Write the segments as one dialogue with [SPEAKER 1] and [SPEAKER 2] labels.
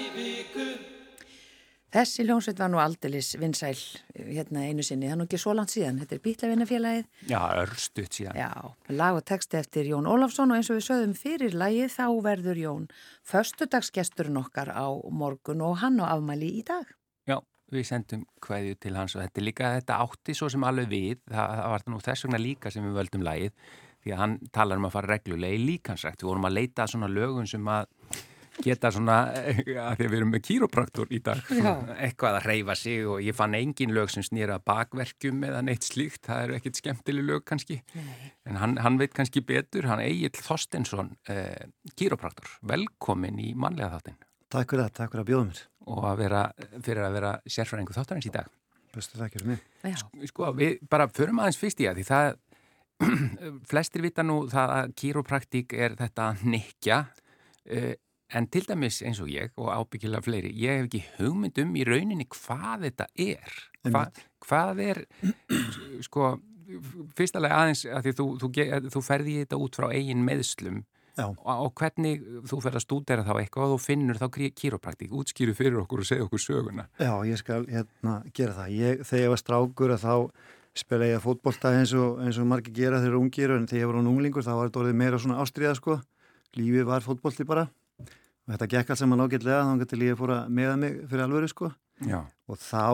[SPEAKER 1] í viku
[SPEAKER 2] Þessi hljómsveit var nú aldilis vinsæl hérna einu sinni, það er nú ekki svo langt síðan, þetta er Bítlavinnafélagið.
[SPEAKER 3] Já, örstuðt síðan.
[SPEAKER 2] Já, lag og texti eftir Jón Ólafsson og eins og við sögðum fyrir lagið þá verður Jón förstudagsgesturinn okkar á morgun og hann á afmæli í dag.
[SPEAKER 3] Já, við sendum hvaðið til hans og þetta er líka, þetta átti svo sem alveg við, það, það var nú þess vegna líka sem við völdum lagið, því að hann talar um að fara reglulega í líkansrækt, við vorum að leita svona lögun sem að geta svona, að því að við erum með kýropraktor í dag, eitthvað að reyfa sig og ég fann engin lög sem snýra bakverkjum eða neitt slíkt, það eru ekkit skemmtileg lög kannski,
[SPEAKER 2] Nei.
[SPEAKER 3] en hann, hann veit kannski betur, hann Egil Þorstensson, eh, kýropraktor, velkomin í mannlega þáttinn
[SPEAKER 4] Takk fyrir það, takk fyrir að bjóða mér.
[SPEAKER 3] og að vera, fyrir að vera sérfræðingu þáttarins í dag.
[SPEAKER 4] Bestu þakkir fyrir mig.
[SPEAKER 2] Já,
[SPEAKER 3] Sko, við bara förum aðeins fyrst í að því það, flestir vita nú það að kýropraktík er þetta nikja, uh, en til dæmis eins og ég og ábyggilega fleiri, ég hef ekki hugmynd um í rauninni hvað þetta er. Hva, hvað er, sko, fyrstalega aðeins að því þú, þú, þú, ferði þetta út frá eigin meðslum og, og hvernig þú fer að stúdera þá eitthvað og þú finnur þá kýropraktík, útskýru fyrir okkur og segja okkur söguna.
[SPEAKER 4] Já, ég skal hérna gera það. Ég, þegar ég var strákur að þá spila ég að fótbolta eins og, eins og margir gera þegar ungir en þegar ég var unglingur þá var þetta orðið meira svona ástriða sko. Lífið var fótbolti bara og þetta gekk allt saman ágætlega þá getur lífið fóra meða mig fyrir alvöru sko.
[SPEAKER 3] Já.
[SPEAKER 4] Og þá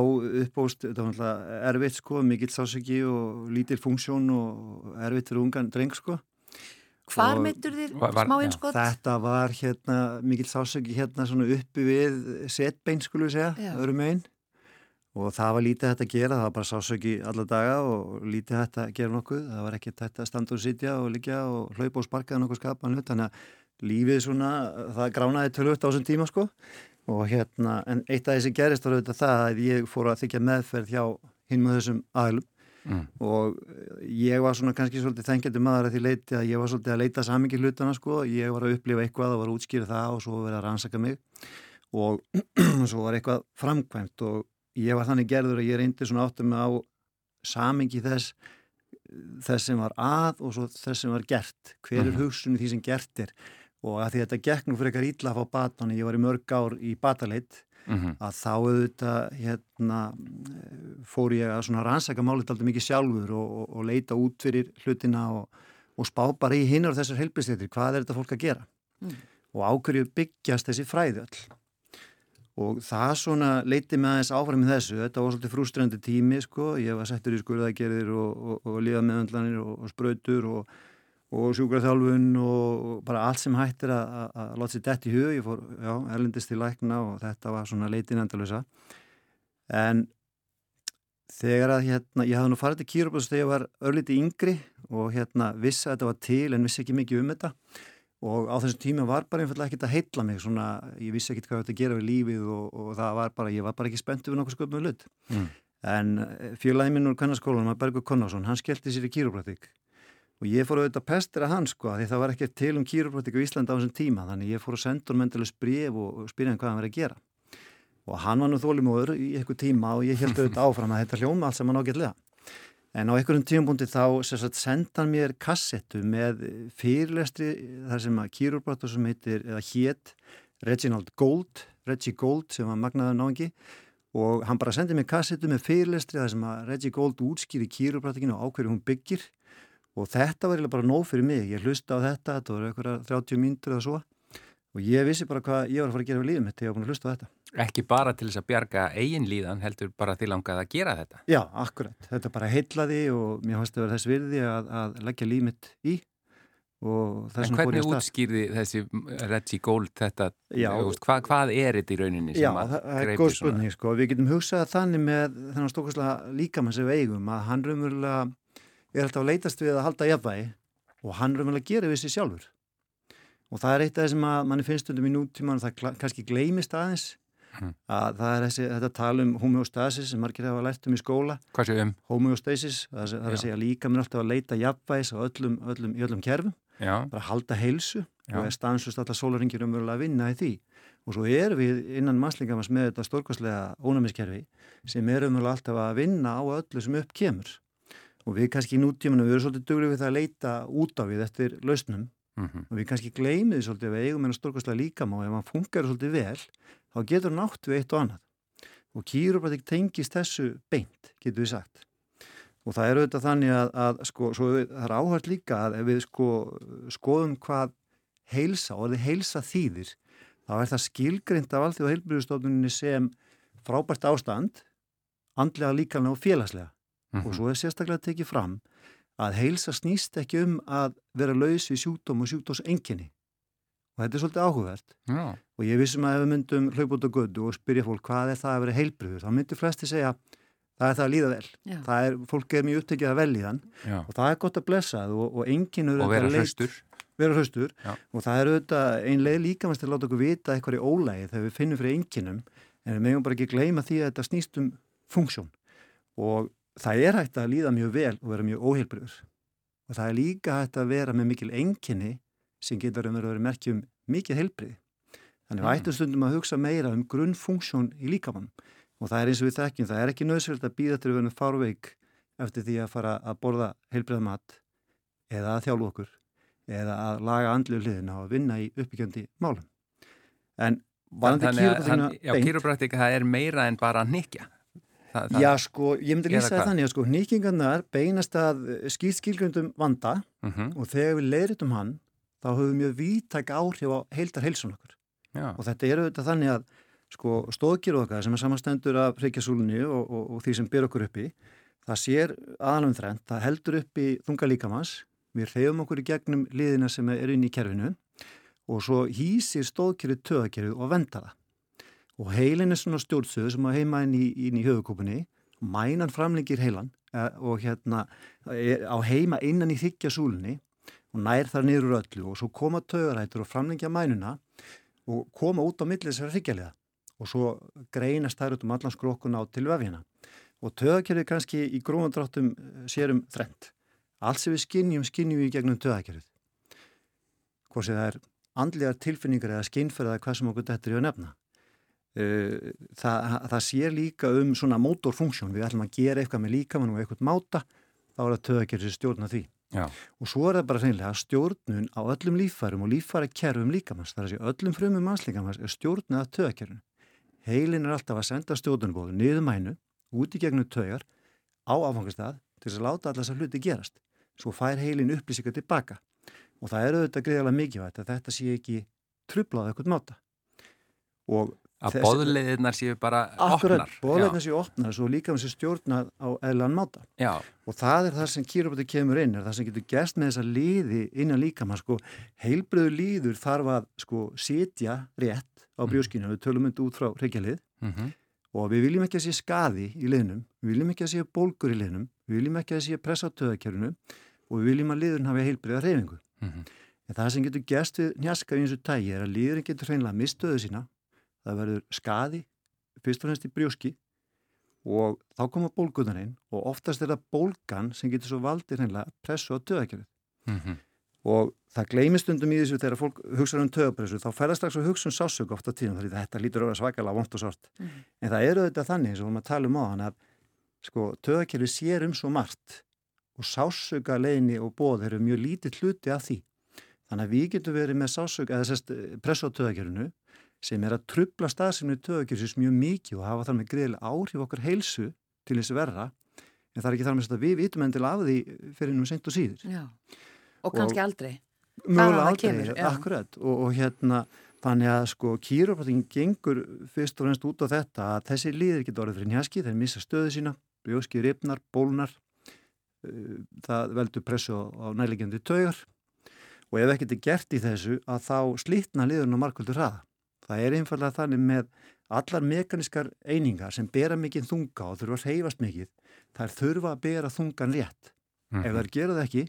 [SPEAKER 4] uppbóst, þetta var náttúrulega erfitt sko, mikill sásöki og lítil funksjón og erfitt fyrir ungan dreng sko.
[SPEAKER 2] hvar meittur þér smá
[SPEAKER 3] já.
[SPEAKER 2] einskott?
[SPEAKER 4] Þetta var hérna mikill sásöki hérna svona uppi við setbein skulum við segja,
[SPEAKER 2] Já.
[SPEAKER 4] öðrum einn og það var lítið hægt að gera, það var bara sásöki alla daga og lítið hægt að gera nokkuð, það var ekki hægt að standa og sitja og liggja og hlaupa og sparka eða nokkuð skapan hlut, þannig að lífið svona, það gránaði tölvöld á þessum tíma sko. Og hérna, en eitt af því sem gerist var auðvitað það að ég fór að þykja meðferð hjá hinn með þessum aðlum
[SPEAKER 3] Mm.
[SPEAKER 4] og ég var svona kannski svolítið þengjandi maður að því leiti að ég var svolítið að leita samingi hlutana sko, ég var að upplifa eitthvað og var að útskýra það og svo verið að rannsaka mig. Og svo var eitthvað framkvæmt og ég var þannig gerður að ég reyndi svona áttum á samingi þess þess sem var að og svo þess sem var gert. Hver er
[SPEAKER 3] Mhm.
[SPEAKER 4] hugsunni því sem gert er og að því þetta gekk nú fyrir eitthvað ítla að fá batan ég var í mörg ár í bataleit
[SPEAKER 3] Mm
[SPEAKER 4] að þá auðvitað hérna, fór ég að svona rannsaka málið alltaf mikið sjálfur og, og, og leita út fyrir hlutina og, og spá bara í hinnar þessar helbisleitir, hvað er þetta fólk að gera?
[SPEAKER 2] Mm.
[SPEAKER 4] og ákverju byggjast þessi fræði öll? Og það svona leiti með aðeins áfram í þessu, þetta var svolítið frústrandi tími sko, ég var settur í skurðagerðir og, og, og liða meðöndlanir og, og sprautur og, og sjúkraþjálfun og bara allt sem hættir að, að, að láta sér dett í hug, ég fór já, erlendist til lækna og þetta var svona leitin endalösa en þegar að hérna, ég hafði nú farið til kýrubræðs þegar ég var örlítið yngri og hérna vissi að þetta var til en vissi ekki mikið um þetta. Og á þessum tíma var bara einfallega ekkert að heitla mig svona, ég vissi ekkert hvað að gera við lífið og, og það var bara, ég var bara ekki spenntu við nokkuð sköpum hlut
[SPEAKER 3] Mm.
[SPEAKER 4] en félagið minn úr kannarskólanum, Bergur Konnarsson, hann skellti sér í kýrubræðik og ég fór auðvitað pestir að hann sko, því það var ekkert til um kýrubræðik á Íslanda á þessum tíma, þannig ég fór að senda hann mentalist bref og, spyrja hann hvað hann verið að gera. Og hann var nú þólimóður í eitthvað tíma og ég held auðvitað áfram að þetta hljóma allt saman ágætlega. En á einhverjum tíumbúndi þá sem senda hann mér kassettu með fyrirlestri þar sem að kýrubrættur sem heitir, eða hét Reginald Gold, Reggie Gold sem var magnaður náðingi og hann bara sendið mér kassettu með fyrirlestri þar sem að Reggie Gold útskýri kýrubrættikinu og ákverju hún byggir og þetta var eiginlega bara nóg fyrir mig, ég hlusta á þetta þetta voru einhverja 30 mínútur eða svo. Og ég vissi bara hvað ég var að fara að gera lífið mitt þegar ég var búin að hlusta á þetta.
[SPEAKER 3] Ekki bara til þess að bjarga eigin líðan, heldur bara til langað að gera þetta.
[SPEAKER 4] Já, akkurat, þetta bara heitlaði og mér fannst að vera þess virði að, að leggja líf mitt í.
[SPEAKER 3] En hvernig útskýrði þessi Reggie Gold þetta,
[SPEAKER 4] Já.
[SPEAKER 3] veist, hvað, hvað er þetta í rauninni
[SPEAKER 4] Já,
[SPEAKER 3] að
[SPEAKER 4] það er góð spurning sko. Við getum hugsað þannig með þennan stókastlega líkamann sem við eigum að hann raunverulega er alltaf að leitast við að halda jafnvægi og hann raunverulega gerir við sér sjálfur. Og það er eitt af það sem að manni finnst stundum í nútíman og það kannski gleymist aðeins
[SPEAKER 3] Mhm.
[SPEAKER 4] að það er þessi, þetta tala um homeostasis sem margir hafa lært um í skóla
[SPEAKER 3] um?
[SPEAKER 4] homeostasis, það er, er að segja líka mér alltaf að leita jafnvægis á öllum, öllum, öllum kerfum
[SPEAKER 3] Já,
[SPEAKER 4] bara halda heilsu
[SPEAKER 3] Já.
[SPEAKER 4] og er stansust alltaf sólaringir umverulega að vinna í því og svo erum við innan mannslingamans með þetta stórkostlega ónæmiskerfi sem er umverulega alltaf að vinna á öllu sem upp kemur og við kannski í nútímanum við erum svolítið duglið við það að leita út á við eftir lausnum
[SPEAKER 3] mm
[SPEAKER 4] og við kannski gleymið því svolítið að við eigum en stórkostlega líkam og ef hann funkar svolítið vel þá getur hann átt við eitt og annað. Og kýrópratík tengist þessu beint, getur við sagt. Og það er auðvitað þannig að, að sko, svo, það er áhört líka að ef við sko, skoðum hvað heilsa og það heilsa þýðir, þá er það skilgrind af alþjóða heilbyrjustofnunni sem frábært ástand, andlega líkanlega og félagslega. Mm -hmm. Og svo er sérstaklega tekið fram að heilsa snýst ekki um að vera laus við sjúkdóm og sjúkdómsenginni. Og þetta er svolítið áhugavert.
[SPEAKER 3] Já.
[SPEAKER 4] Og ég vissum að ef við myndum hlaup út á gödu og spyrja fólk hvað er það að vera heilbriður, þá myndir flesti segja það er það að líða vel.
[SPEAKER 2] Já.
[SPEAKER 4] Það er, fólk er mjög upptekið að velja
[SPEAKER 3] Já.
[SPEAKER 4] og það er gott að blessa það og, og enginn er
[SPEAKER 3] Og vera hraustur.
[SPEAKER 4] vera hraustur og það er auðvitað ein leið líkamast að láta okkur vita eitthvað í ólægi þegar við finnum fyrir enginum en við megum bara ekki gleyma því að þetta snýst um funksjón og það er hægt að líða mjög vel og vera mjög óheilbriður og það er líka hægt að vera með mikil enginni sem getur um að vera merkjum mikið heilbriði þannig við
[SPEAKER 3] Mm.
[SPEAKER 4] ættum stundum að hugsa meira um grunnfunksjón í líkamann og það er eins og við þekkjum, það er ekki nöðsverð að býða til að vera fárveik eftir því að fara að borða heilbriða mat eða að þjálfa okkur eða að laga andlu hliðina og vinna í uppbyggjandi málum. En varandi
[SPEAKER 3] að kýrópraktík það er meira en bara að nikja. Það, það,
[SPEAKER 4] Já, sko, ég myndi lýsa það þannig að sko, nýkingarnar beinast að skýrt skilgrundum vanda
[SPEAKER 3] Mhm,
[SPEAKER 4] og þegar við leiritum hann, þá höfum við mjög vítæk áhrif á heildar heilsun okkur.
[SPEAKER 3] já.
[SPEAKER 4] Og þetta er auðvitað þannig að sko, stóðkýru okkar sem er samanstendur af reykjasúlunni og, og, og því sem ber okkur uppi, það sér aðalum þrennt, það heldur uppi þunga líkamans, við reyfum okkur í gegnum liðina sem er inn í kerfinu og svo hýsir stóðkýru töðakerfið og vendar það. Og heilin er svona stjórnsöðu sem að heima inn í, í höfukúpunni, mænan framlengir heilan eh, og hérna á heima innan í þykja súlunni og nær þar niður úr öllu og svo koma tögarættur og framlengja mænuna og koma út á milli þessari hryggjarliða og svo greinast þær út um allan skrokkuna á til vefjana og tögakerfið kannski í grófandráttum sérum þrend. Allt sem við skinnjum, skinnjum við gegnum tögakerfið. Hvort sem það er andlegar tilfinningar eða skinnferð eða hvað sem okkur þetta er í að nefna. Uh, það, það sér líka um svona mótorfunksjón, við ætlum að gera eitthvað með líkamann og eitthvað máta, þá er það tögakerfið sem stjórna því.
[SPEAKER 3] Já.
[SPEAKER 4] Og svo er það bara hreinlega stjórnun á öllum líffærum og líffæra kerfum líkamanns. Það er að segja öllum frumum mannslíkamanns er stjórnun af tögakerfinu. Heilin er alltaf að senda stjórnunbóðu niður mænu, út í gegnum tögar, á áfangastað til að láta allar þessar hluti gerast. Svo fær heilin upplýsingar tilbaka. Og það er auðvitað greiðalega mikilvægt að þetta sé ekki trublað eitthvað máta. Og
[SPEAKER 3] Að boðleiðirnar séu bara
[SPEAKER 4] akkurat,
[SPEAKER 3] opnar.
[SPEAKER 4] bóðleikna sé opnar svo líka með sér stjórnað á eðlan máta.
[SPEAKER 3] Já,
[SPEAKER 4] Og það er það sem kýrópati kemur inn, er það sem getur gerst með þessa liði innan líkamann, sko, heilbröðu líður þarf að, sko, sitja rétt á brjóskinu, við tölum myndi út frá reykjalið
[SPEAKER 3] mm
[SPEAKER 4] og við viljum ekki að sé skaði í liðnum, við viljum ekki að sé bólgur í liðnum, við viljum ekki að sé pressa á töðakjörinu og við viljum að liðurinn hafi heilbröða reyfingu.
[SPEAKER 3] Mhm.
[SPEAKER 4] En það sem getur gerst við njaska í eins og tægi er að liðurinn getur hreinlega mistöðu sína, það verður skaði, fyrst og fremst í brjóski og þá koma bólgunar inn og oftast er það bólgan sem getur svo valdið hreinlega pressu á töðakjörið.
[SPEAKER 3] Mhm.
[SPEAKER 4] Og það gleymist stundum í þessu þegar fólk hugsa um töðapressu, þá færða strax að hugsa um sásök ofta tíðum, því þetta lítur að vera svakalega vont og sort. En það eru auðvitað þannig, eins og við erum að tala um á hann, að sko, töðakjörið sér um svo margt og sásöka leini og bóð eru mjög lítið hluti af því. Þannig að við getum verið með sásöka, eða sérst pressu á töðakjörinu sem er að trubla staðsynni töðakjörsis mjög mikið og hafa þar með greiðilega áhrif okkar heilsu til þessi verra en það er ekki þar með að við vitum endilega af því fyrir nú seint og síður.
[SPEAKER 2] Já. Og kannski aldrei.
[SPEAKER 4] Mögulega
[SPEAKER 2] það
[SPEAKER 4] aldrei,
[SPEAKER 2] kemur,
[SPEAKER 4] akkurat og, og hérna þannig að sko kýrópating gengur fyrst og fremst út á þetta að þessi líðir getur orðið fyrir njaski, þeir missa stöðu sína brjóski ripnar, bólnar uh, það veldur pressu á, nærlegjandi taugar og ef ekkert er gert í þessu að þá slitna liðurinn á markvöldur hraða það er einfallega þannig með allar mekanískar einingar sem bera mikið þunga og þurfa að reyfast mikið þær þurfa að bera þungan rétt
[SPEAKER 3] Mhm.
[SPEAKER 4] ef þær gera það ekki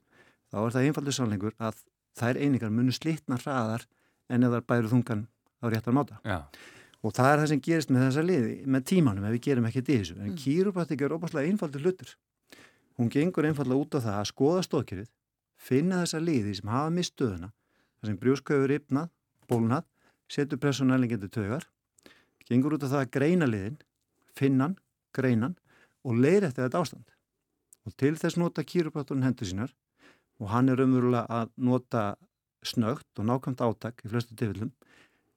[SPEAKER 4] þá er það einfaldur sannleikur að þær einingar munu slitna hraðar en ef þær bæru þungan á réttar máta.
[SPEAKER 3] Já,
[SPEAKER 4] Og það er það sem gerist með þessa liði, með tímanum ef við gerum í þessu. En
[SPEAKER 2] Mm.
[SPEAKER 4] kýrupratik er óbúslega einfaldur hlutur. Hún gengur einfallega út á það að skoða stóðkerfið, finna þessa liði sem hafa mistöðuna, þar sem brjóskauður yfnað, bólnað, setur pressu nærlengjandi taugar, gengur út á það að greina liðin, finnan, greinan og leir eftir þetta ástand. Og til þess nota kýrupráturinn hendur sínar og hann er umverulega að nota snögt og nákvæmt átak í flestu tilfellum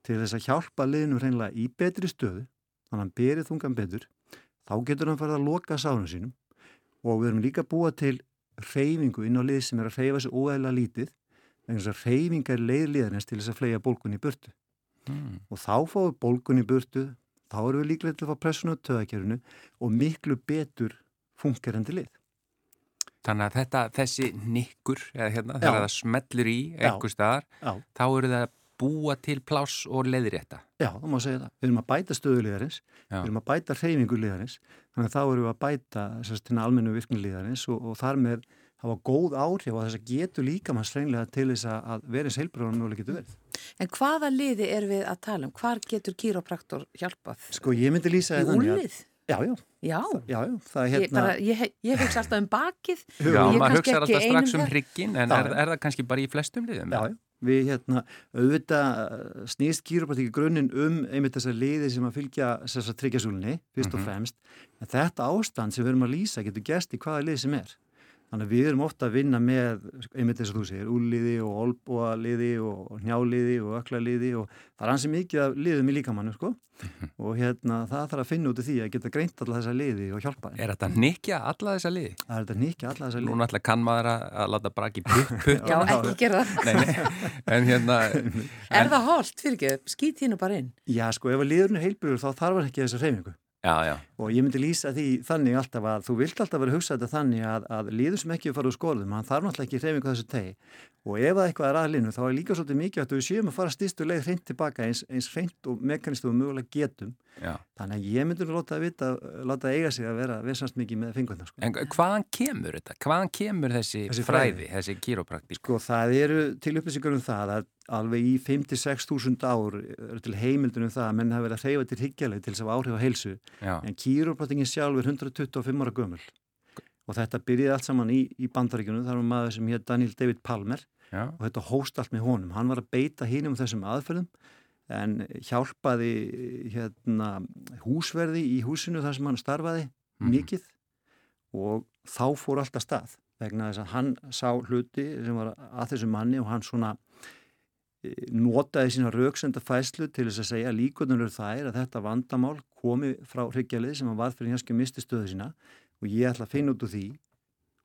[SPEAKER 4] til þess að hjálpa liðinu hreinlega í betri stöðu, þannig að hann berið þungan betur, þá getur hann farið að loka sánum sínum og við erum líka búa til reyfingu inn á lið sem er að reyfa þessu óæðilega lítið, en þess að reyfinga er leið liðanins til þess að flega bólkunni í burtu. Mm. Og þá fáum við bólkunni í burtu, þá erum við líklega til að fá pressuna á töðakerfinu og miklu betur fungerandi lið.
[SPEAKER 3] Þannig að þetta, þessi nikkur, eða hérna, þegar það smellir í einhver staðar, Já. þá eru það búa til pláss og leðirétta.
[SPEAKER 4] Já, þá má segja það. Við erum að bæta stöðulegarins, við erum að bæta reyfingulegarins, þannig að þá erum við að bæta almennu virknulegarins og, og þar með hafa góð áhrif á þess að getur líka maður sleinlega til þess að vera í seilbróðan og getur verið.
[SPEAKER 2] En hvaða liði er við að tala um? Hvar getur kýrópraktor hjálpað?
[SPEAKER 4] Sko, ég myndi lýsa það þannig
[SPEAKER 2] að...
[SPEAKER 4] Já, já.
[SPEAKER 2] Já,
[SPEAKER 4] já, já það er hérna...
[SPEAKER 2] Ég, bara, ég, ég hugsa alltaf um bakið.
[SPEAKER 3] Já, maður hugsa alltaf strax um hryggin, en er, er það kannski bara í flestum liðum?
[SPEAKER 4] Já, já. Við hérna, auðvitað uh, snýst kýrópatíki grunninn um einmitt þessar liði sem að fylgja þessar tryggjasúlunni, fyrst og mhm. fremst. En þetta ástand sem við erum að lýsa getur gæst í hvaða lið sem er. Þannig að við erum ofta að vinna með, einmitt eins og þú segir, úliði og olbúaliði og njáliði og öklaliði og það er hansi mikið af liðum í líkamannu sko mhm. og hérna það þarf að finna út af því að geta greint alla þessa liði og hjálpa þeim.
[SPEAKER 3] Er þetta nikja alla þessa liði?
[SPEAKER 4] Það er þetta nikja alla þessa liði.
[SPEAKER 3] Nú náttúrulega kann maður að láta braki putt.
[SPEAKER 2] Já, ekki gera það.
[SPEAKER 3] Nei, nei, en hérna... En...
[SPEAKER 2] Er það hóllt fyrir ekki? Skýt hínu bara inn?
[SPEAKER 4] Já, sko, ef að liðurinn er heilbjörgur þá þarf ekki þessa reymingu.
[SPEAKER 3] Já, já.
[SPEAKER 4] Og ég myndi lýsa því þannig alltaf að þú vilt alltaf vera að hugsa þetta þannig að, að líður sem ekki fara úr skóðum, hann þarf náttúrulega ekki hreyfingu þessu tegi og ef það eitthvað er aðlinu þá er líka svolítið mikið að við séum að fara stýstu leið hreint tilbaka eins, eins hreint og mekanistu og mögulega getum. Já. Þannig að ég myndi láta að vita, láta eiga sig að vera vesast mikið með fingurna. Sko.
[SPEAKER 3] En hvaðan kemur þetta? Hvaðan kemur þessi, þessi fræði, fræði, þessi kýrópraktík?
[SPEAKER 4] Sko það eru til upplýsingar um það að alveg í 5-6 þúsund ár til heimildunum það að menn hafa verið að hreyfa til higgjalið til þess að áhrif á heilsu Já. en kýrópratingin sjálf er 125 ára gömul. Og þetta byrjiði allt saman í, í bandaríkunum þar var maður sem hétt Daniel David Palmer. Já. og þetta hóst allt með honum. Hann var að beita hínum um þessum aðferðum en hjálpaði hérna, húsverði í húsinu þar sem hann starfaði mm. mikið. Og þá fór alltaf stað vegna þess að hann sá hluti sem var að þessu manni og hann svona notaði sína rauksenda fæslu til þess að segja líkvöldunur þær að þetta vandamál komi frá hryggjalið sem hann var fyrir hanski misti stöðu sína og ég ætla að finna út úr því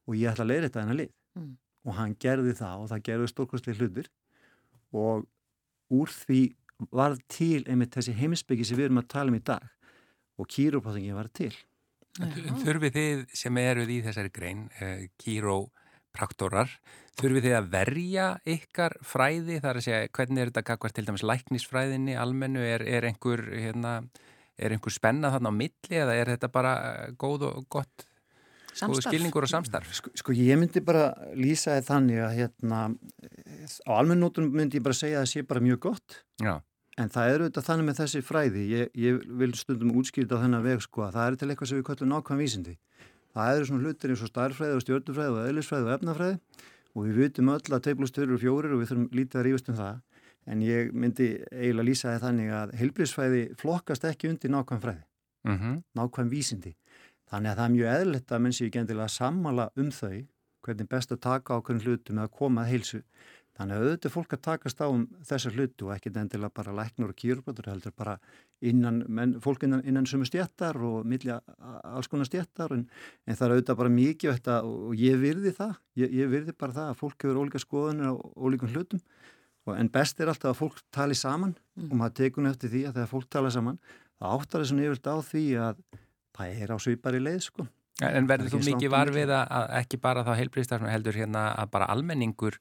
[SPEAKER 4] og ég ætla að leira þetta hennar lið. Mm. og hann gerði það og það gerði stórkostlega hlutur og úr því var til einmitt þessi heimisbyggi sem við erum að tala um í dag og kýrópáþingin var til.
[SPEAKER 3] Þurfið þið sem eruð í þessari grein, uh, kýró praktorar, þurfið þið að verja ykkar fræði, þar að segja hvernig er þetta kakvart til dæmis læknisfræðinni almennu, er, er einhver hérna, er einhver spenna þarna á milli eða er þetta bara góð og gott góð skilningur og samstarf?
[SPEAKER 4] Sko, sko ég myndi bara lýsa þið þannig að hérna á almennótunum myndi ég bara segja að það sé bara mjög gott.
[SPEAKER 3] Já.
[SPEAKER 4] en það eru þetta þannig með þessi fræði. Ég, ég vil stundum útskýrta á þennan veg sko að það er til eitthvað sem við kallum nákvæm vísindi Það eru svona hlutir eins og starfræði og stjórnufræði og eðlisfræði og efnafræði og við vitum öll að 2 plus 2 eru fjórir og við þurfum lítið að rífast um það en ég myndi eiginlega lýsa það þannig að heilbríðsfræði flokkast ekki undir nákvæm fræði, mm -hmm. nákvæm vísindi. Þannig að það er mjög eðlert að menn séu ekki endilega sammala um þau hvernig best að taka á hvernig hlutum eða koma að heilsu Þannig að auðvitað fólk að takast á um þessar hlutu og ekki endilega bara læknur og kýrbátur heldur bara innan, menn, fólk innan, innan sumu stjættar og millja alls konar stjættar en, en það er auðvitað bara mikið þetta, og ég virði það, ég, ég virði bara það að fólk hefur ólíka skoðunir og ólíkum hlutum og, en best er alltaf að fólk tali saman mm. og maður tekur neftir því að þegar fólk tala saman það áttar þessum yfirlt á því að það er á svipari leið sko.
[SPEAKER 3] En verður þú mikið varfið að ekki bara þá heilbríðstafnum heldur hérna að bara almenningur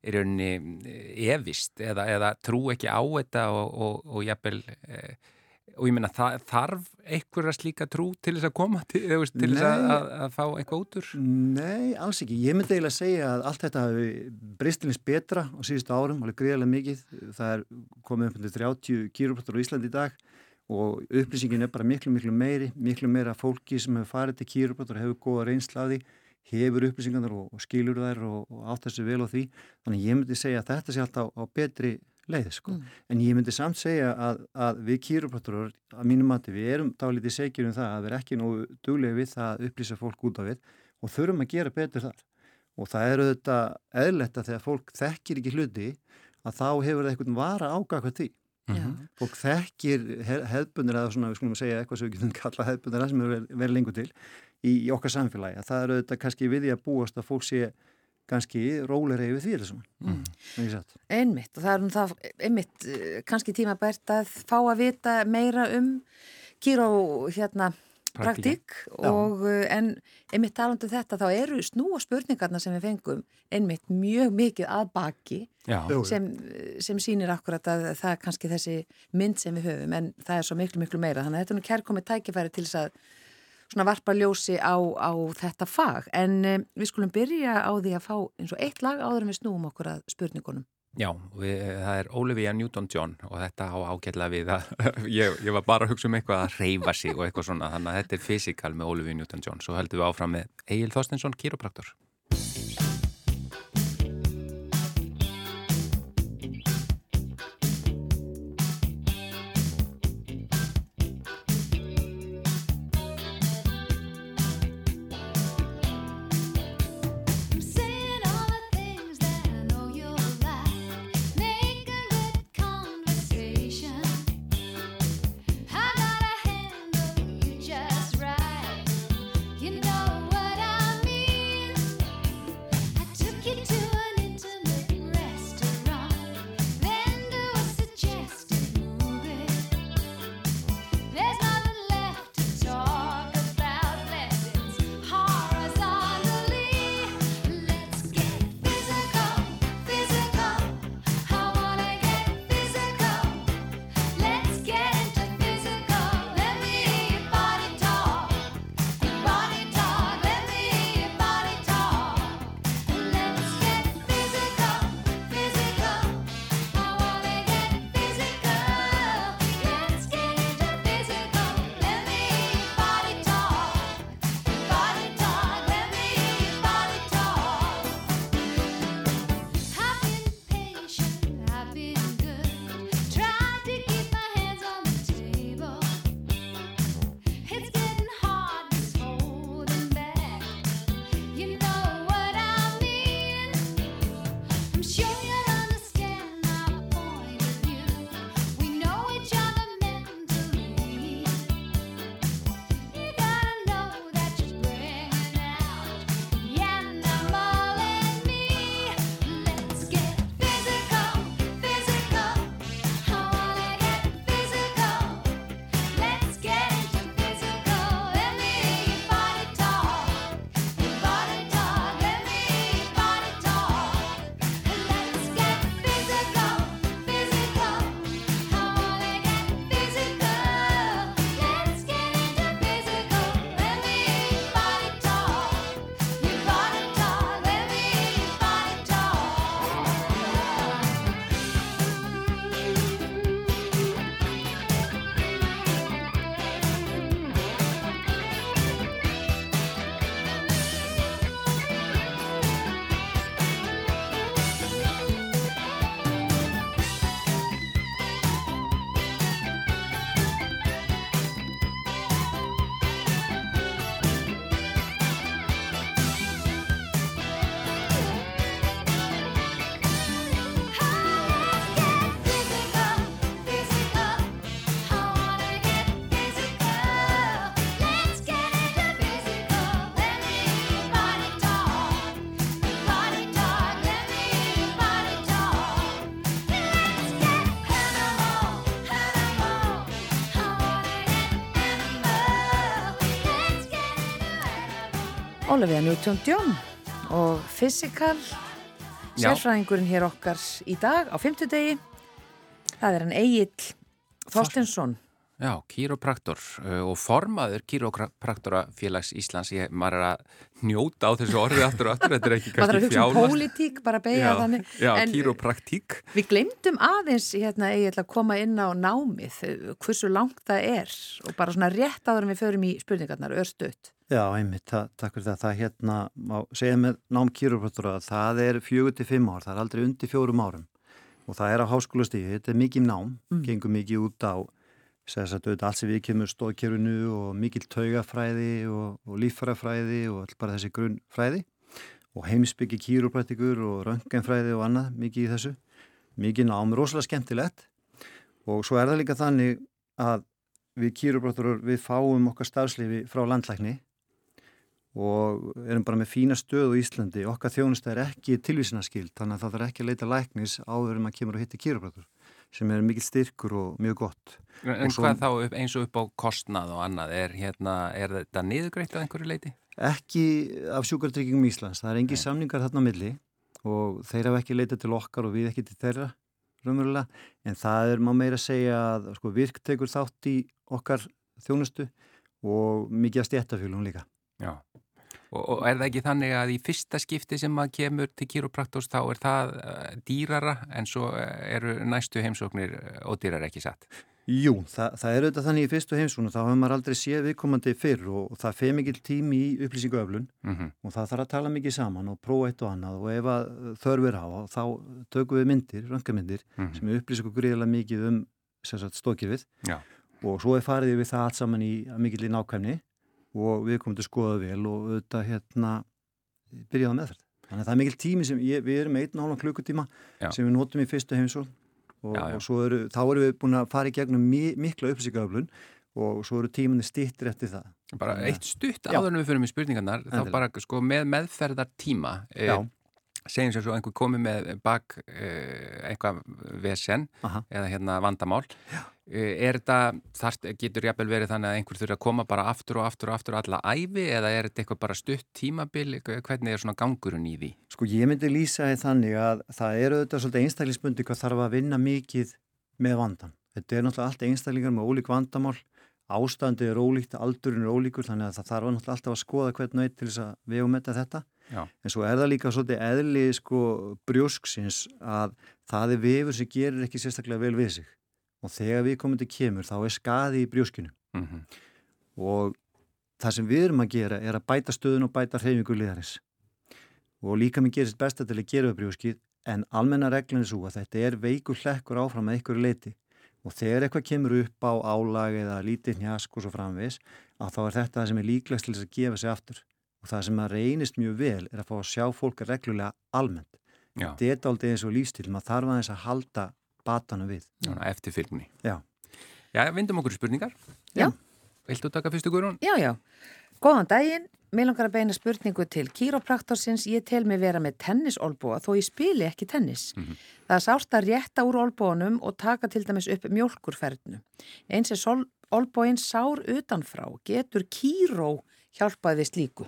[SPEAKER 3] er rauninni eh, evist eða, eða trú ekki á þetta og, og, og jafnvel e, og ég menna það þarf einhverja slíka trú til þess að koma til, til þess að, að, að fá eitthvað út úr?
[SPEAKER 4] Nei, alls ekki. Ég myndi eiginlega að segja að allt þetta hafi bristilins betra á síðustu árum, alveg greiðarlega mikið. Það er komið upp undir 30 kýróplattur á Íslandi í dag og upplýsingin er bara miklu, miklu meiri, miklu meira fólki sem hefur farið til kýróplattur og hefur góða reynslaði hefur upplýsingarnar og, og skilur þær og, og átt þessu vel á því þannig ég myndi segja að þetta sé alltaf á betri leið sko. Mm. en ég myndi samt segja að, að við kýruprætturar að mínum mati við erum dálítið segjur um það að við erum ekki nú duglega við það að upplýsa fólk út af við og þurfum að gera betur þar og það eru þetta eðletta þegar fólk þekkir ekki hluti að þá hefur það eitthvað vara ágakvað því fólk þekkir hefðbundir eða svona, við skulum segja eitthvað sem við getum kalla hefðbundir sem er verið lengur til í, í okkar samfélagi, það eru þetta kannski við í að búast að fólk sé kannski róleri yfir því eða svona mm.
[SPEAKER 2] Einmitt og það er um það einmitt eh, kannski tíma bært að fá að vita meira um kýró hérna praktík og Já. Eh, en einmitt talandu um þetta þá eru snúa spurningarna sem við fengum einmitt mjög mikið að baki sem, sem sýnir akkurat að það er kannski þessi mynd sem við höfum en það er svo miklu miklu meira. Þannig að þetta er nú kærkomið tækifæri til þess að svona varpa ljósi á, á þetta fag. En um, við skulum byrja á því að fá eins og eitt lag áður en við snúum okkur að spurningunum.
[SPEAKER 5] Já, við, það er Olivia Newton-John og þetta á ágætla við að ég, ég var bara að hugsa um eitthvað að reyfa sig og eitthvað svona, þannig að þetta er fysikal með Olivia Newton-John, svo heldum við áfram með Egil Þorstensson, kýropraktor
[SPEAKER 2] Olivia Newton-John og Physical sérfræðingurinn hér okkar í dag á fymtudegi það er hann Egil Þorstinsson
[SPEAKER 5] Já, kýropraktor uh, og formaður kýropraktorafélags Íslands, ég, maður er að njóta á þessu orði aftur og aftur, þetta er ekki kannski fjálast.
[SPEAKER 2] Maður er að hugsa um pólitík, bara beigja þannig.
[SPEAKER 5] Já, kýropraktík.
[SPEAKER 2] Við glemdum aðeins, hérna, ég ætla að koma inn á námið, hversu langt það er og bara svona rétt áður en við förum í spurningarnar, örstuðt.
[SPEAKER 4] Já, einmitt, það, takk fyrir það. Það hérna, má segja með nám kýropraktora, það er fjögur til fimm ár, það er aldrei undir fjórum árum og það er á háskólastíði, þetta er mikið nám, mm. gengur mikið út á Þess að allt sem við kemur stóðkerfinu og mikil taugafræði og, og líffarafræði og all bara þessi grunnfræði og heimsbyggi kýruprættikur og röngenfræði og annað mikið í þessu. Mikið nám, rosalega skemmtilegt. Og svo er það líka þannig að við kýrubrátur við fáum okkar starfsleifi frá landlækni og erum bara með fína stöð á Íslandi. Okkar þjónusta er ekki tilvísinaskild þannig að það þarf ekki að leita læknis áður en maður kemur að hitta kýrubrátur sem er mikil styrkur og mjög gott
[SPEAKER 3] En
[SPEAKER 4] svo,
[SPEAKER 3] hvað þá upp, eins og upp á kostnað og annað, er, hérna, er þetta niðugreitt á einhverju leiti?
[SPEAKER 4] Ekki af sjúkartryggingum Íslands, það er engi samningar þarna milli og þeir hafa ekki leitað til okkar og við ekki til þeirra raunverulega, en það er má meira að segja að sko, virk tekur þátt í okkar þjónustu og mikið að stjættafjölum líka.
[SPEAKER 3] Já. Og, og er það ekki þannig að í fyrsta skipti sem maður kemur til kýrópraktos þá er það uh, dýrara en svo eru næstu heimsóknir ódýrar ekki satt?
[SPEAKER 4] Jú, það, það er auðvitað þannig í fyrstu heimsóknu, þá hefur maður aldrei séð viðkomandi fyrr og, og það feð mikil tími í upplýsinguöflun mm -hmm. og það þarf að tala mikið saman og prófa eitt og annað og ef þörfur á þá tökum við myndir, röngamindir mm -hmm. sem er upplýsingu gríðilega mikið um stókirfið og svo er farið við það allt saman í mikil í nákvæmni og við komum til að skoða vel og auðvitað hérna byrjaða meðferð. Þannig að það er mikil tími sem ég, við erum einn og hálfa klukkutíma Já. sem við notum í fyrstu heimsókn og, já, já. og eru, þá erum við búin að fara í gegnum mi mikla upplýsingaöflun og svo eru tíminni stýttir eftir það.
[SPEAKER 3] Bara eitt stutt áður en við fyrir með spurningarnar, þá bara sko, með meðferðar tíma, e, segjum sér svo einhver komið með bak e, eitthvað vesen Aha. eða hérna vandamál, e, er þetta, þar getur jafnvel verið þannig að einhver þurfa að koma bara aftur og aftur og aftur alla æfi eða er þetta eitthvað bara stutt tímabil, hvernig er svona gangurinn í því?
[SPEAKER 4] Sko ég myndi lýsa því þannig að það eru þetta svolítið einstaklingsbundi hvað þarf að vinna mikið með vandan. Þetta er náttúrulega allt einstaklingar með ólík vandamál ástandi er ólíkt, aldurinn er ólíkur þannig að það þarf náttúrulega alltaf að skoða hvern Já. en svo er það líka svolítið eðli sko brjósksins að það er vefur sem gerir ekki sérstaklega vel við sig. Og þegar við komum til kemur þá er skadi í brjóskinu. Mm -hmm. og það sem við erum að gera er að bæta stöðun og bæta hreyfingu liðarins. Og líka mér gerist besta til að gera við brjóskið en almenna reglun er svo að þetta er veikur hlekkur áfram að einhverju leiti og þegar eitthvað kemur upp á álag eða lítið njask og svo framvis að þá er þetta það sem er líklegast til að gefa sig aftur og það sem að reynist mjög vel er að fá að sjá fólk reglulega almennt Já. þetta er aldrei eins og lífstil maður þarf aðeins að halda batana við
[SPEAKER 3] eftir fylgni
[SPEAKER 4] Já,
[SPEAKER 3] já vindum okkur spurningar
[SPEAKER 2] Já
[SPEAKER 3] Viltu taka fyrstu guðrún?
[SPEAKER 2] Já, já, góðan daginn Mér langar að beina spurningu til kýrópraktorsins. Ég tel mig vera með tennisólbúa þó ég spili ekki tennis. Mm -hmm. Það er sárt að rétta úr olbónum og taka til dæmis upp mjölkurferðnu. Eins er olbóin sár utanfrá. Getur kýró hjálpaði slíku?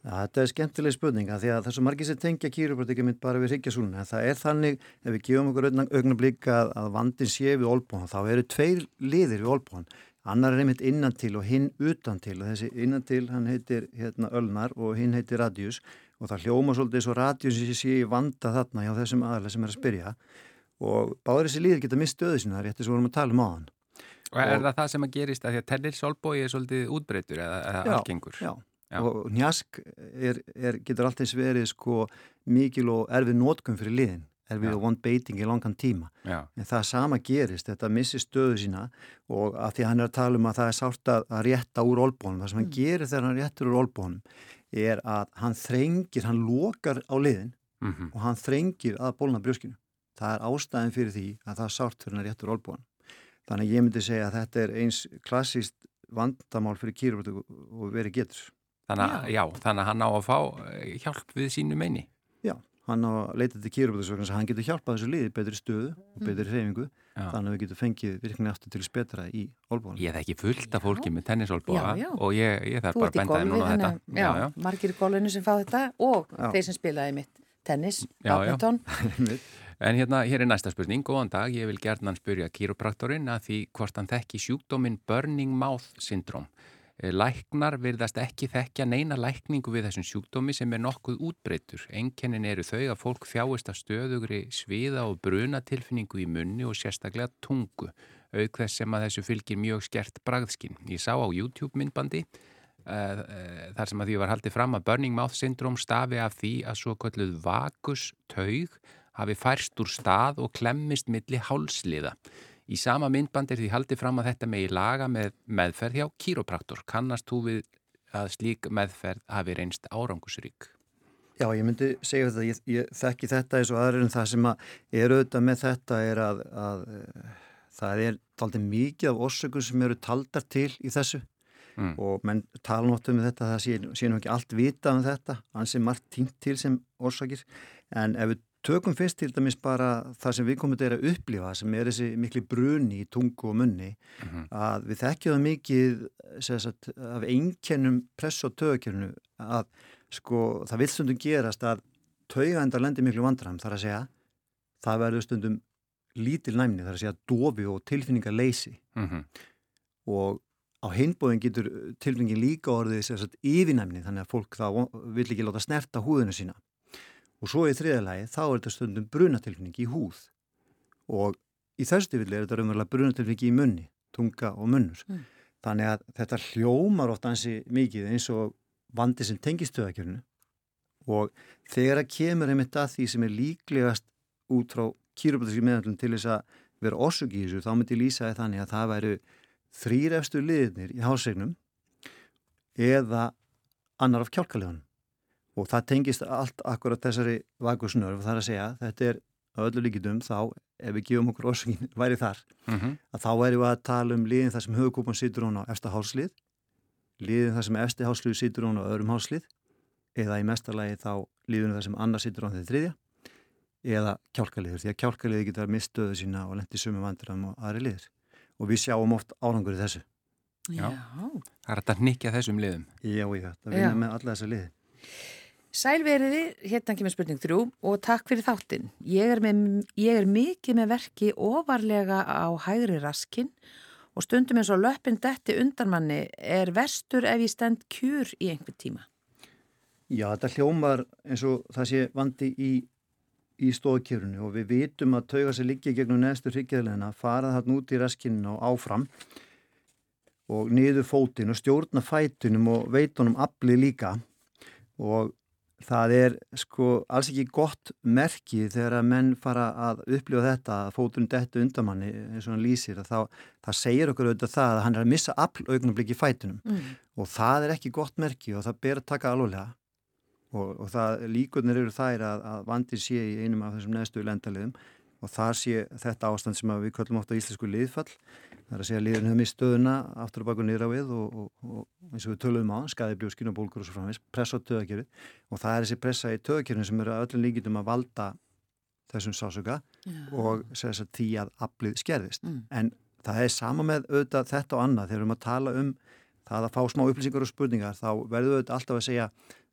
[SPEAKER 4] Ja, þetta er skemmtileg spurninga því að það svo margir sem tengja kýrópraktikið mynd bara við hryggjarsúluna. Það er þannig ef við gefum okkur augnablík að, að vandin sé við olbóan þá eru tveir liðir við olbóan annar er einmitt innantil og hinn utantil og þessi innantil hann heitir hérna Ölnar og hinn heitir Radius og það hljóma svolítið svo Radius sem sé vanda þarna hjá þessum aðalega sem er að spyrja og báður þessi líður geta mist stöðu sinna rétti sem vorum að tala um á hann
[SPEAKER 3] Og er og, það það sem að gerist að því að Tellir Solbói er svolítið útbreytur eða, algengur?
[SPEAKER 4] Já, já, og njask er, er, getur alltaf verið sko mikil og erfið nótgum fyrir liðin. Er við að vond beiting í langan tíma.
[SPEAKER 3] Já.
[SPEAKER 4] en það sama gerist, þetta missir stöðu sína og að því hann er að tala um að það er sárt að rétta úr olbónum það sem hann mm. gerir þegar hann réttur úr olbónum er að hann þrengir, hann lokar á liðin mm -hmm. og hann þrengir að bólna brjóskinu. Það er ástæðin fyrir því að það er sárt fyrir hann réttur olbónum þannig að ég myndi segja að þetta er eins klassíst vandamál fyrir kýrubötu og verið getur
[SPEAKER 3] Þannig að, já. Já, þannig að hann á að fá eh, hjálp við sínu meini.
[SPEAKER 4] Já hann á að leita til kýruböðsvögn hann getur hjálpað þessu liði betri stöðu og betri mm. hreyfingu já. þannig að við getum fengið virkni aftur til spetra í olbóðan
[SPEAKER 3] Ég þekki fullt af fólki með tennisolbóða og ég, ég þarf bara að benda þeim núna á þetta.
[SPEAKER 2] Já, já, margir í gólinu sem fá þetta og þeir sem spilaði mitt tennis, badminton.
[SPEAKER 3] En hérna, hér er næsta spurning, góðan dag, ég vil gerðan spyrja kýropraktorinn að því hvort hann þekki sjúkdóminn Burning Mouth Syndrome læknar virðast ekki þekkja neina lækningu við þessum sjúkdómi sem er nokkuð útbreytur. Enkennin eru þau að fólk þjáist að stöðugri sviða og brunatilfinningu í munni og sérstaklega tungu, auk þess sem að þessu fylgir mjög skert bragðskinn. Ég sá á YouTube myndbandi uh, uh, þar sem að því var haldið fram að Burning Mouth Syndrome stafi af því að svo kalluð vakus taug hafi færst úr stað og klemmist milli hálsliða. Í sama myndband er því haldið fram að þetta megi laga með meðferð hjá kýropraktor. Kannast þú við að slík meðferð hafi reynst árangusrík?
[SPEAKER 4] Já, ég myndi segja þetta, ég, ég þekki þetta eins og aðrir en það sem að er auðvitað með þetta er að, að það er aldrei mikið af orsökum sem eru taldar til í þessu mm. og menn tala náttúrulega um þetta það sé, nú ekki allt vita um þetta ansið margt tínt til sem orsakir en ef við tökum fyrst til dæmis bara það sem við komum til að upplifa sem er þessi miklu bruni í tungu og munni mm -hmm. að við þekkjum mikið sagt, af einkennum press og tögakjörnu að sko það vil stundum gerast að taugaendar lendir miklu vandram þar að segja það verður stundum lítil næmni þar að segja dofi og tilfinningar leysi mm -hmm. og á hinbóðin getur tilfinningin líka orðið sérstaklega yfirnæmni þannig að fólk þá vil ekki láta snerta húðinu sína og svo í þriðalagi þá er þetta stundum brunatilfinning í húð. Og í þessu tilfelli er þetta raunverulega brunatilfinning í munni, tunga og munnur. Mm. þannig að þetta hljómar oft ansi mikið eins og vandi sem tengistöðakjörnu og þegar að kemur einmitt að því sem er líklegast út frá kýrupatíski meðanlun til þess að vera orsök í þessu þá myndi lýsa þannig að það væru þrýrefstu liðnir í hásegnum eða annar af kjálkalegunum og það tengist allt akkurat þessari vagusnörf þar að segja þetta er á öllu líkitum þá ef við gefum okkur orsökin væri þar mm -hmm. að þá væri við að tala um liðin þar sem höfukúpan sýtur hún á efsta háslið liðin þar sem efsti háslið sýtur hún á öðrum háslið eða í mestarlagi þá liðin þar sem annar sýtur hún þegar þriðja eða kjálkaliður því að kjálkaliður getur að mistöðu sína og lendi sumi vandurum og aðri liður og við sjáum oft árangur í þessu.
[SPEAKER 3] Já. Það er að nikja þessum liðum.
[SPEAKER 4] Já, já, það vinna með alla þessa liði.
[SPEAKER 2] Sælveriði, hérna kemur spurning þrjú og takk fyrir þáttinn. Ég með, ég er mikið með verki ofarlega á hægri raskin og stundum eins og löppin detti undanmanni er verstur ef ég stend kjur í einhver tíma.
[SPEAKER 4] Já, þetta hljómar eins og það sé vandi í í stóðkjörunni og við vitum að tauga sér líkja gegnum neðstu hryggjaðleina, fara þarna út í raskinu og áfram og niður fótinn og stjórna fætunum og veitunum afli líka og það er sko alls ekki gott merki þegar að menn fara að upplifa þetta að fótunum dettu undamanni eins og hann lýsir að þá, það segir okkur auðvitað það að hann er að missa afl augnablik í fætunum mm. og það er ekki gott merki og það ber að taka alveglega og, og það líkurnir eru þær að, að vandir sé í einum af þessum neðstu lendaliðum og það sé þetta ástand sem við köllum ofta íslensku liðfall það er að segja liðin hefur mist stöðuna aftur og baka nýra við og, og, og eins og við töluðum á, skæði bljóskinn og bólkur og svo framvegs, pressa á töðakerfið og það er þessi pressa í töðakerfinu sem eru öllum líkitum að valda þessum sásöka yeah. og þess að tí að aflið skerðist mm. en það er sama með auðvitað þetta og annað þegar við erum að tala um það að fá smá upplýsingar og spurningar þá verður auðvitað alltaf að segja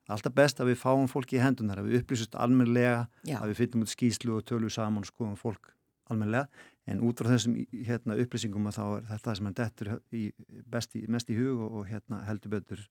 [SPEAKER 4] alltaf best að við fáum fólki í hendunar, að við upplýsust almenlega, Já. að við finnum út skýslu og tölu saman og skoðum fólk almenlega, en út frá þessum hérna, upplýsingum að þá er þetta sem hann dettur í, besti, mest í hug og, og hérna, heldur betur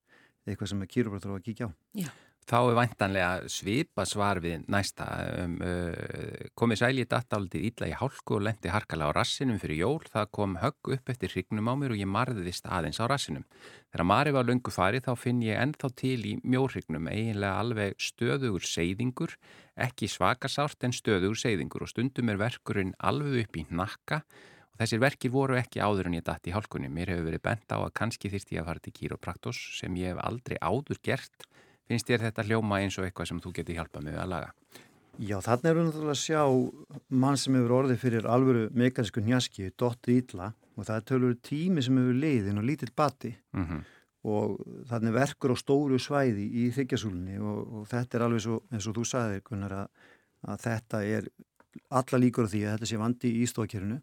[SPEAKER 4] eitthvað sem er kýrubrátur á að kíkja á.
[SPEAKER 3] Já. Þá er væntanlega svipa svar við næsta. Um, uh, komið sæli dattaldið ítla í hálku og lendi harkala á rassinum fyrir jól. Það kom högg upp eftir hrygnum á mér og ég marðist aðeins á rassinum. Þegar Mari var lungu farið þá finn ég ennþá til í mjórhrygnum eiginlega alveg stöðugur seyðingur, ekki svakasárt en stöðugur seyðingur og stundum er verkurinn alveg upp í nakka og þessir verkir voru ekki áður en ég dætt í hálkunni. Mér hefur verið bent á að kannski þýrti ég að fara til kýropraktos sem ég hef aldrei áður gert Finnst þér þetta hljóma eins og eitthvað sem þú geti hjálpað með að laga?
[SPEAKER 4] Já, þarna erum við náttúrulega að sjá mann sem hefur orðið fyrir alvöru mekanísku njaski, dotti ítla og það er tölur tími sem hefur leiðin og lítill bati mm -hmm. og þarna verkur á stóru svæði í þykjasúlunni og, og þetta er alveg svo, eins og þú sagði Gunnar að, að þetta er alla líkur á því að þetta sé vandi í stókjörunu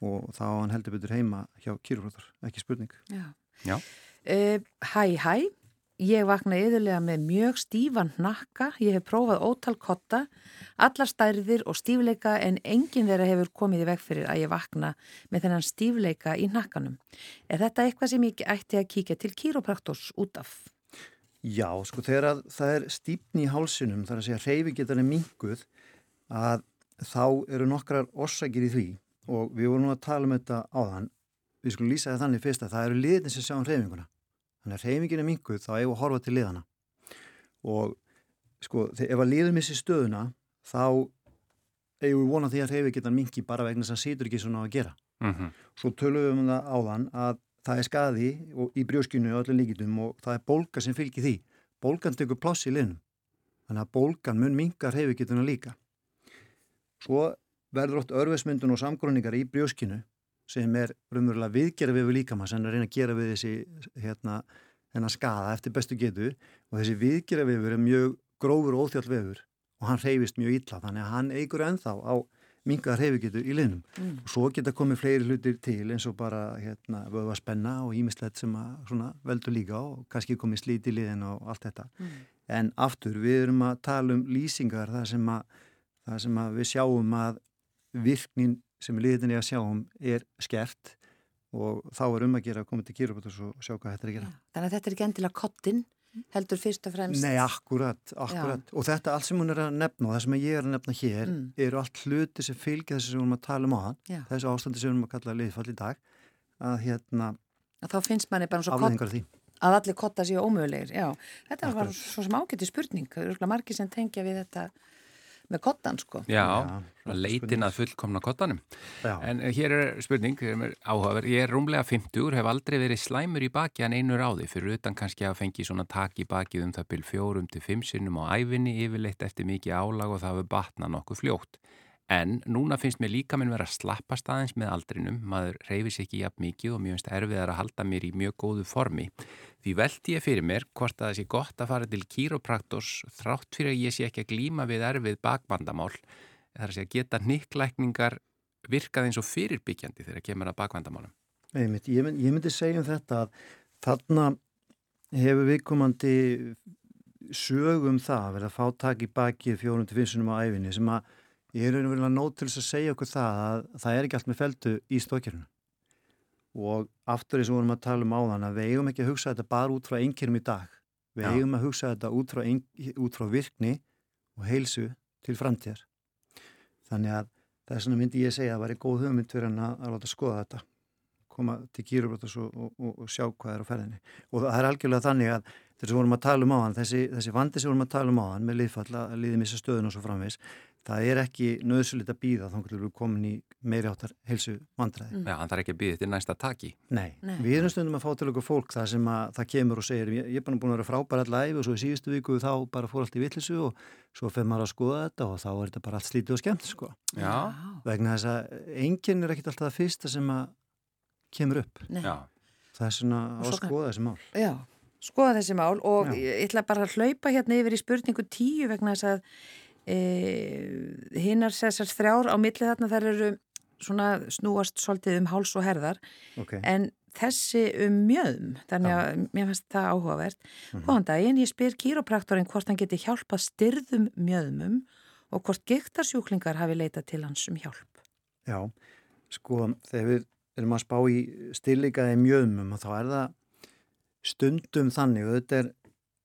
[SPEAKER 4] og þá hann heldur betur heima hjá kýruflótar, ekki spurning.
[SPEAKER 2] Já. Já. Uh, hæ, hæ. Ég vakna yðurlega með mjög stífan nakka, ég hef prófað ótal kotta, allar stærðir og stífleika en enginn þeirra hefur komið í veg fyrir að ég vakna með þennan stífleika í nakkanum. Er þetta eitthvað sem ég ætti að kíkja til kýropraktors út af?
[SPEAKER 4] Já, sko þegar það er stífni í hálsunum, þar að segja reyfi getur en minguð, að þá eru nokkrar orsakir í því og við vorum nú að tala um þetta áðan, við skulum lýsa það þannig fyrst að það eru liðin sem sjá um reyfinguna. Þannig að reyfingin er minguð þá eigum við að horfa til liðana og sko ef að liður missi stöðuna þá eigum við vonað því að reyfi geta mingi bara vegna þess að það situr ekki svona á að gera. Mm -hmm. Svo tölum við um það áðan að það er skadi í brjóskinu og öllum líkitum og það er bólka sem fylgir því. Bólkan tekur pláss í liðnum. Þannig að bólkan mun minga reyfi getuna líka. Svo verður ótt örfesmyndun og samgróningar í brjóskinu sem er raunverulega viðgera við líkamann sem er að reyna að gera við þessi hérna, hennar skada eftir bestu getu og þessi viðgera viður er mjög grófur og óþjáll viður og hann reyfist mjög illa þannig að hann eigur ennþá á mingaðar reyfigetur í liðnum mm. og svo geta komið fleiri hlutir til eins og bara hérna, vöða spenna og ímislegt sem að svona, veldur líka og kannski komið slít í liðin og allt þetta mm. en aftur við erum að tala um lýsingar það sem að, það sem að við sjáum að virknin sem liðinni að sjáum er skert og þá er um að gera að koma til kýrabótus og sjá hvað þetta er að gera.
[SPEAKER 2] Þannig að þetta er ekki endilega kottin heldur fyrst og fremst
[SPEAKER 4] Nei, akkurat, akkurat Já. og þetta allt sem hún er að nefna og það sem ég er að nefna hér mm. eru allt hluti sem fylgja þessi sem við erum að tala um á hann þessu ástandi sem við erum að kalla liðfall í dag að hérna
[SPEAKER 2] að þá finnst manni bara svo kott að allir kotta séu ómögulegir Já, þetta akkurat. var svo sem ágætti spurning eru margir sem tengja við þetta með kottan sko.
[SPEAKER 3] Já, Já leitin að fullkomna kottanum. Já. En eh, hér er spurning, áhugaverð, ég er rúmlega 50, hef aldrei verið slæmur í baki en einu ráði, fyrir utan kannski að fengi svona tak í baki um það byrj fjórum til fimm sinnum á æfinni, yfirleitt eftir mikið álag og það hefur batnað nokkuð fljótt. En núna finnst mér líka minn vera að slappa staðins með aldrinum, maður reyfis ekki jafn mikið og mjög finnst erfiðar að halda mér í mjög góðu formi. Því veldi ég fyrir mér hvort að það sé gott að fara til kýropraktors þrátt fyrir að ég sé ekki að glýma við erfið bakvandamál. Það er að segja geta nikklækningar virkað eins og fyrirbyggjandi þegar kemur að bakvandamálum.
[SPEAKER 4] Ég myndi, ég myndi, ég myndi segja um þetta að þarna hefur viðkomandi sögum það að verða að fá tak í bakið fjórum til finsunum á æfinni sem að ég er að nót til þess að segja okkur það að það er ekki allt með feldu í stókjörnum og aftur eins og vorum að tala um áðan að við eigum ekki að hugsa þetta bara út frá einnkjörnum í dag. Við Já. eigum að hugsa þetta út frá, ein, út frá virkni og heilsu til framtíðar. Þannig að það er svona myndi ég að segja að það væri góð hugmynd fyrir hann að, að láta skoða þetta. Koma til kýrubrótus og, og, og, og sjá hvað er á ferðinni. Og það er algjörlega þannig að þess að vorum að tala um áðan þessi, þessi vandi sem vorum að tala um áðan með liðfalla, liðmissa stöðun og svo framvegs það er ekki nöðsulegt að býða þá erum við komin í meiri áttar helsu vandræði.
[SPEAKER 3] Mm. Já, það er ekki að býða til næsta taki.
[SPEAKER 4] Nei, Nei. við erum stundum að fá til okkur fólk það sem að það kemur og segir ég, ég er bara búin að vera frábæra allæfi og svo í síðustu viku þá bara fór allt í vittlisu og svo fyrir maður að skoða þetta og þá er þetta bara allt slítið og skemmt sko.
[SPEAKER 3] Já.
[SPEAKER 4] Vegna þess að enginn er ekkit alltaf það fyrsta sem að kemur upp.
[SPEAKER 2] Nei. Já.
[SPEAKER 4] Það er svona að skoða þessi mál.
[SPEAKER 2] Já skoða þessi mál og Já. ég ætla bara að hlaupa hérna yfir í spurningu tíu vegna þess að hinnar þessar þrjár á milli þarna þar eru svona snúast svolítið um háls og herðar
[SPEAKER 4] okay.
[SPEAKER 2] en þessi um mjöðum þannig að ja. mér finnst það áhugavert mm -hmm. Góðan daginn, ég spyr kýrópraktorinn hvort hann geti hjálpað styrðum mjöðumum og hvort gektarsjúklingar hafi leitað til hans um hjálp
[SPEAKER 4] Já, sko þegar við erum að spá í styrleikaði mjöðumum og þá er það stundum þannig og þetta er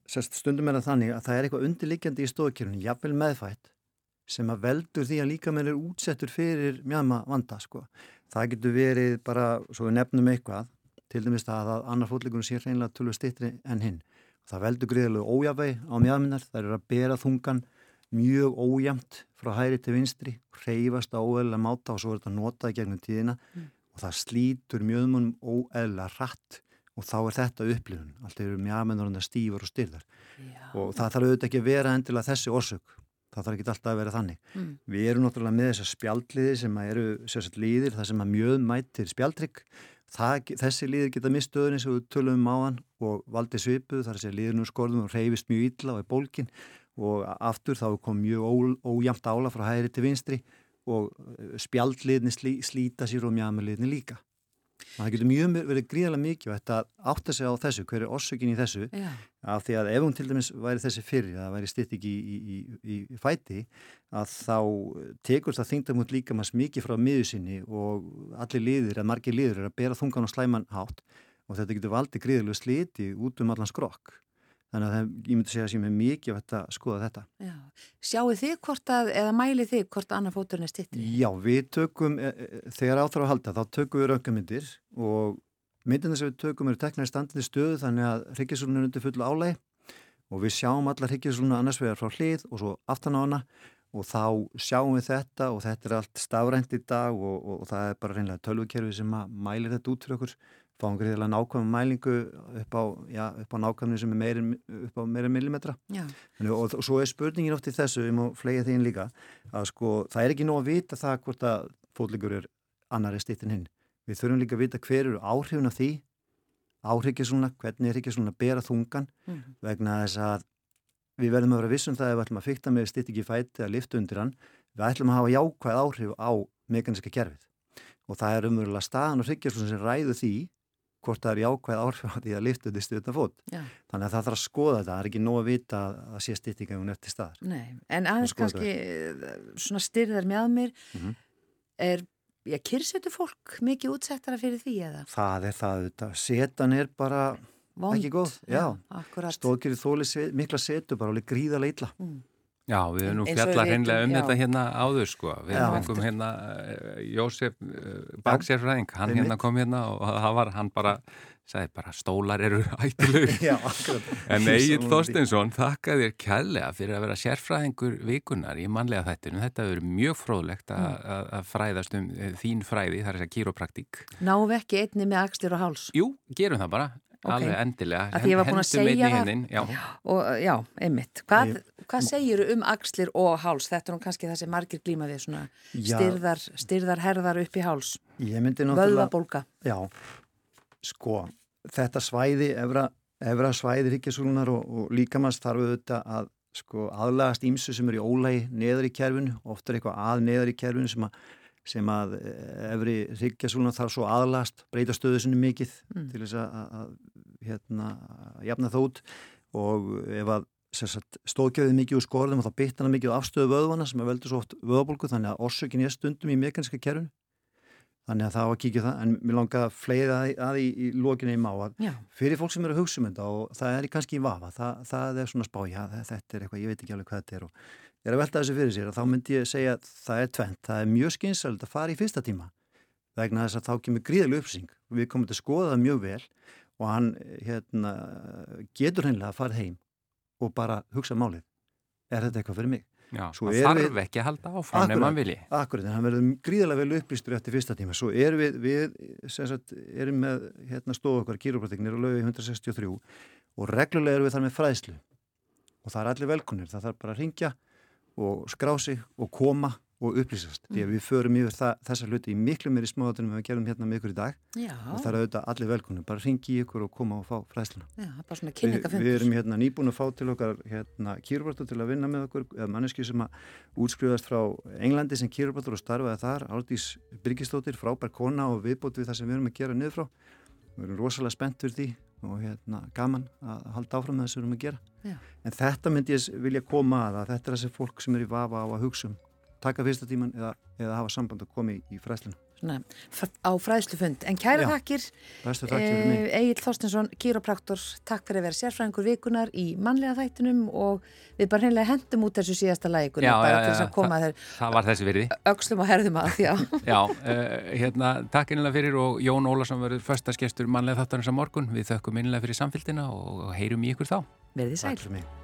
[SPEAKER 4] sérst, stundum er það þannig að það er eitthvað undirlikjandi í stóðkjörunni, jafnvel meðfætt sem að veldur því að líka með er útsettur fyrir mjögma vanda sko. það getur verið bara, svo við nefnum eitthvað, til dæmis það að annar fólkleikunum sé reynilega tölur stittri en hinn það veldur greiðilegu ójafvei á mjögminnar, það eru að bera þungan mjög ójæmt frá hæri til vinstri, reyfast á óeðla máta og svo er þetta notað gegnum tíðina mm. og það slítur mjögmunum óeðla rætt og þá er þetta upplifun, allt eru mjög stífur og styrðar Já. og það þarf auðvitað ekki að vera endilega þessi orsök. Það þarf ekki alltaf að vera þannig. Mm. við erum náttúrulega með þessar spjaldliðir sem eru sérstaklega líðir, það sem að mjög mætir spjaldrygg, þessi líðir geta mistöðun eins og við tölum um áðan og valdi svipuð, þar sé líðinu skorðum og reyfist mjög illa og er bólkin og aftur þá kom mjög ó, ójæmt ála frá hægri til vinstri og spjaldliðni slí, slíta sér og mjögmaliðni líka Það getur mjög verið gríðarlega mikið og þetta átt að segja á þessu, hver er orsökin í þessu
[SPEAKER 2] Já.
[SPEAKER 4] af því að ef hún til dæmis væri þessi fyrir, að það væri stitt ekki í, í, í, í fæti að þá tekur það þingdamund líka maður mikið frá miður sinni og allir liðir, eða margir liðir er að bera þungan og slæman hátt og þetta getur valdið gríðarlega sliti út um allan skrokk Þannig að það, ég myndi segja að sem er mikið að skoða þetta.
[SPEAKER 2] Já. Sjáu þið hvort að, eða mæli þið hvort annar fóturinn er stittri?
[SPEAKER 4] Já, við tökum, e, e, þegar áþráð að halda, þá tökum við röngamindir og myndina sem við tökum eru teknar í standinni stöðu þannig að hryggjasólun er undir fullu álæg og við sjáum allar hryggjasóluna annars vegar frá hlið og svo aftan á hana og þá sjáum við þetta og þetta er allt stafrænt í dag og, og, og það er bara reynilega tölvukerfi sem mælir þetta út fyrir okkur fáum greiðilega nákvæmum mælingu upp á, já, upp á nákvæmni sem er meiri, upp á meira millimetra. Þannig, og, og svo er spurningin oft í þessu ég má flega því inn líka að sko það er ekki nóg að vita það hvort að fótleikur er annari stýttin hinn. Við þurfum líka að vita hver eru áhrifin af því, áhrifkessluna, hvernig er ekki svona að bera þungan mm. vegna þess að við verðum að vera vissum það ef við ætlum að fykta með stitt ekki fæti að lifta undir hann, við ætlum að hafa jákvæð áhrif á mekaniska kerfið. Og það er umverulega staðan og hryggjarslun sem ræðu því hvort það er jákvæð áhrif á því að lifta undir styrta fót. Já. Þannig að það þarf að skoða þetta, það er ekki nóg að vita að sé styrtinga um nefti staðar.
[SPEAKER 2] Nei, en aðeins kannski það. svona styrðar með mér mm -hmm. er, já, kyrsetu fólk mikið útsettara fyrir því eða?
[SPEAKER 4] Það er það, þetta. setan er bara Vond, ekki góð, já, já stóðkjörið þóli mikla setu bara alveg gríða leitla. Mm.
[SPEAKER 3] Já, við erum nú fjallar hreinlega um já. þetta hérna áður sko, við fengum hérna uh, Jósef uh, Baksérfræðing, hann hérna kom hérna og það var, hann bara sagði bara stólar eru ættilug en Egil Þorstinsson þakka þér kærlega fyrir að vera sérfræðingur vikunar í manlega þættinu þetta verið mjög fróðlegt mm. að fræðast um eh, þín fræði, það er þess að kýropraktík
[SPEAKER 2] Náum við ekki einni með axlir og háls?
[SPEAKER 3] Jú, gerum það bara Okay. Alveg endilega.
[SPEAKER 2] Að því ég var búin að segja það. Já. Og, já, einmitt. Hvað, hvað segir um axlir og háls? Þetta er nú kannski það sem margir glíma við, svona styrðar, styrðar herðar upp í háls.
[SPEAKER 4] Ég myndi náttúrulega...
[SPEAKER 2] Vöðvabólka.
[SPEAKER 4] Já, sko, þetta svæði, efra, efra svæði ríkjasúlunar og, og líkamast þarf auðvitað að sko, aðlagast ímsu sem er í ólægi neður í kerfinu, ofta er eitthvað að neður í kerfinu sem að sem að efri ríkjasúluna þarf svo aðlast, breyta stöðu sinni mikið mm. til þess að, að hérna, jafna það út og ef að stóðgjöfið mikið úr skorðum og þá byttar það mikið á afstöðu vöðvana sem er veldur svo oft vöðabólku þannig að orsökin er stundum í mekaniska kerfinu þannig að það var að kíkja það en mér langar að fleiða að í, í lókinu í má að Já. fyrir fólk sem eru að hugsa um þetta og það er kannski í vafa, það, það er svona spá já þetta er eitthvað, ég veit ekki alveg hvað þetta er og ég er að velta þessu fyrir sér og þá myndi ég segja að það er tvent, það er mjög skynsöld að fara í fyrsta tíma vegna þess að þá kemur gríðileg uppsing og við komum til að skoða það mjög vel og hann hérna, getur hennilega að fara heim og bara hugsa málið er þetta eitthvað fyrir mig?
[SPEAKER 3] Já, það þarf við, ekki að halda áfram ef mann vilji.
[SPEAKER 4] Akkurat, en hann verður gríðilega vel upplýstur eftir fyrsta tíma. Svo erum við, við sagt, erum með hérna, stofu okkar kýróprateknir og lögu í 163 og reglulega erum við þar með fræðslu og það er allir velkonir. Það þarf bara að ringja og skrá sig og koma og upplýsast. Mm. Því að við förum yfir þessa hluti í miklu meiri smáðatunum en við gerum hérna með ykkur í dag Já. og það er auðvitað allir velkunum. Bara ringi ykkur og koma og fá fræsluna.
[SPEAKER 2] Já, bara svona kynningafundur.
[SPEAKER 4] Vi, við erum hérna nýbúin að fá til okkar hérna kýrvartur til að vinna með okkur eða manneski sem að útskrifast frá Englandi sem kýrvartur og starfaði þar. Aldís Byrkistóttir, frábær kona og viðbót við það sem við erum að gera niður frá. Við erum rosalega spennt fyrir því og hérna gaman að halda áfram með þessu við erum að gera. Já. En þetta myndi ég vilja koma að að þetta er þessi fólk sem er í vafa á að hugsa um taka fyrsta tíman eða, eða hafa samband að koma í, í fræslinu.
[SPEAKER 2] Svona, á fræslufund. En kæra takkir,
[SPEAKER 4] eh,
[SPEAKER 2] Egil Þorstinsson, kýropraktor, takk fyrir að vera sérfræðingur vikunar í mannlega þættinum og við bara hreinlega hendum út þessu síðasta lækunum
[SPEAKER 3] já, bara já, til þess að koma þér. Það var þessi virði.
[SPEAKER 2] Ökslum og herðum að, já.
[SPEAKER 3] já, uh, hérna, takk einlega fyrir og Jón Ólarsson verður förstaskestur mannlega þáttanins á morgun. Við þökkum einlega fyrir samfélgina og heyrum í ykkur þá.
[SPEAKER 2] Verði sæl.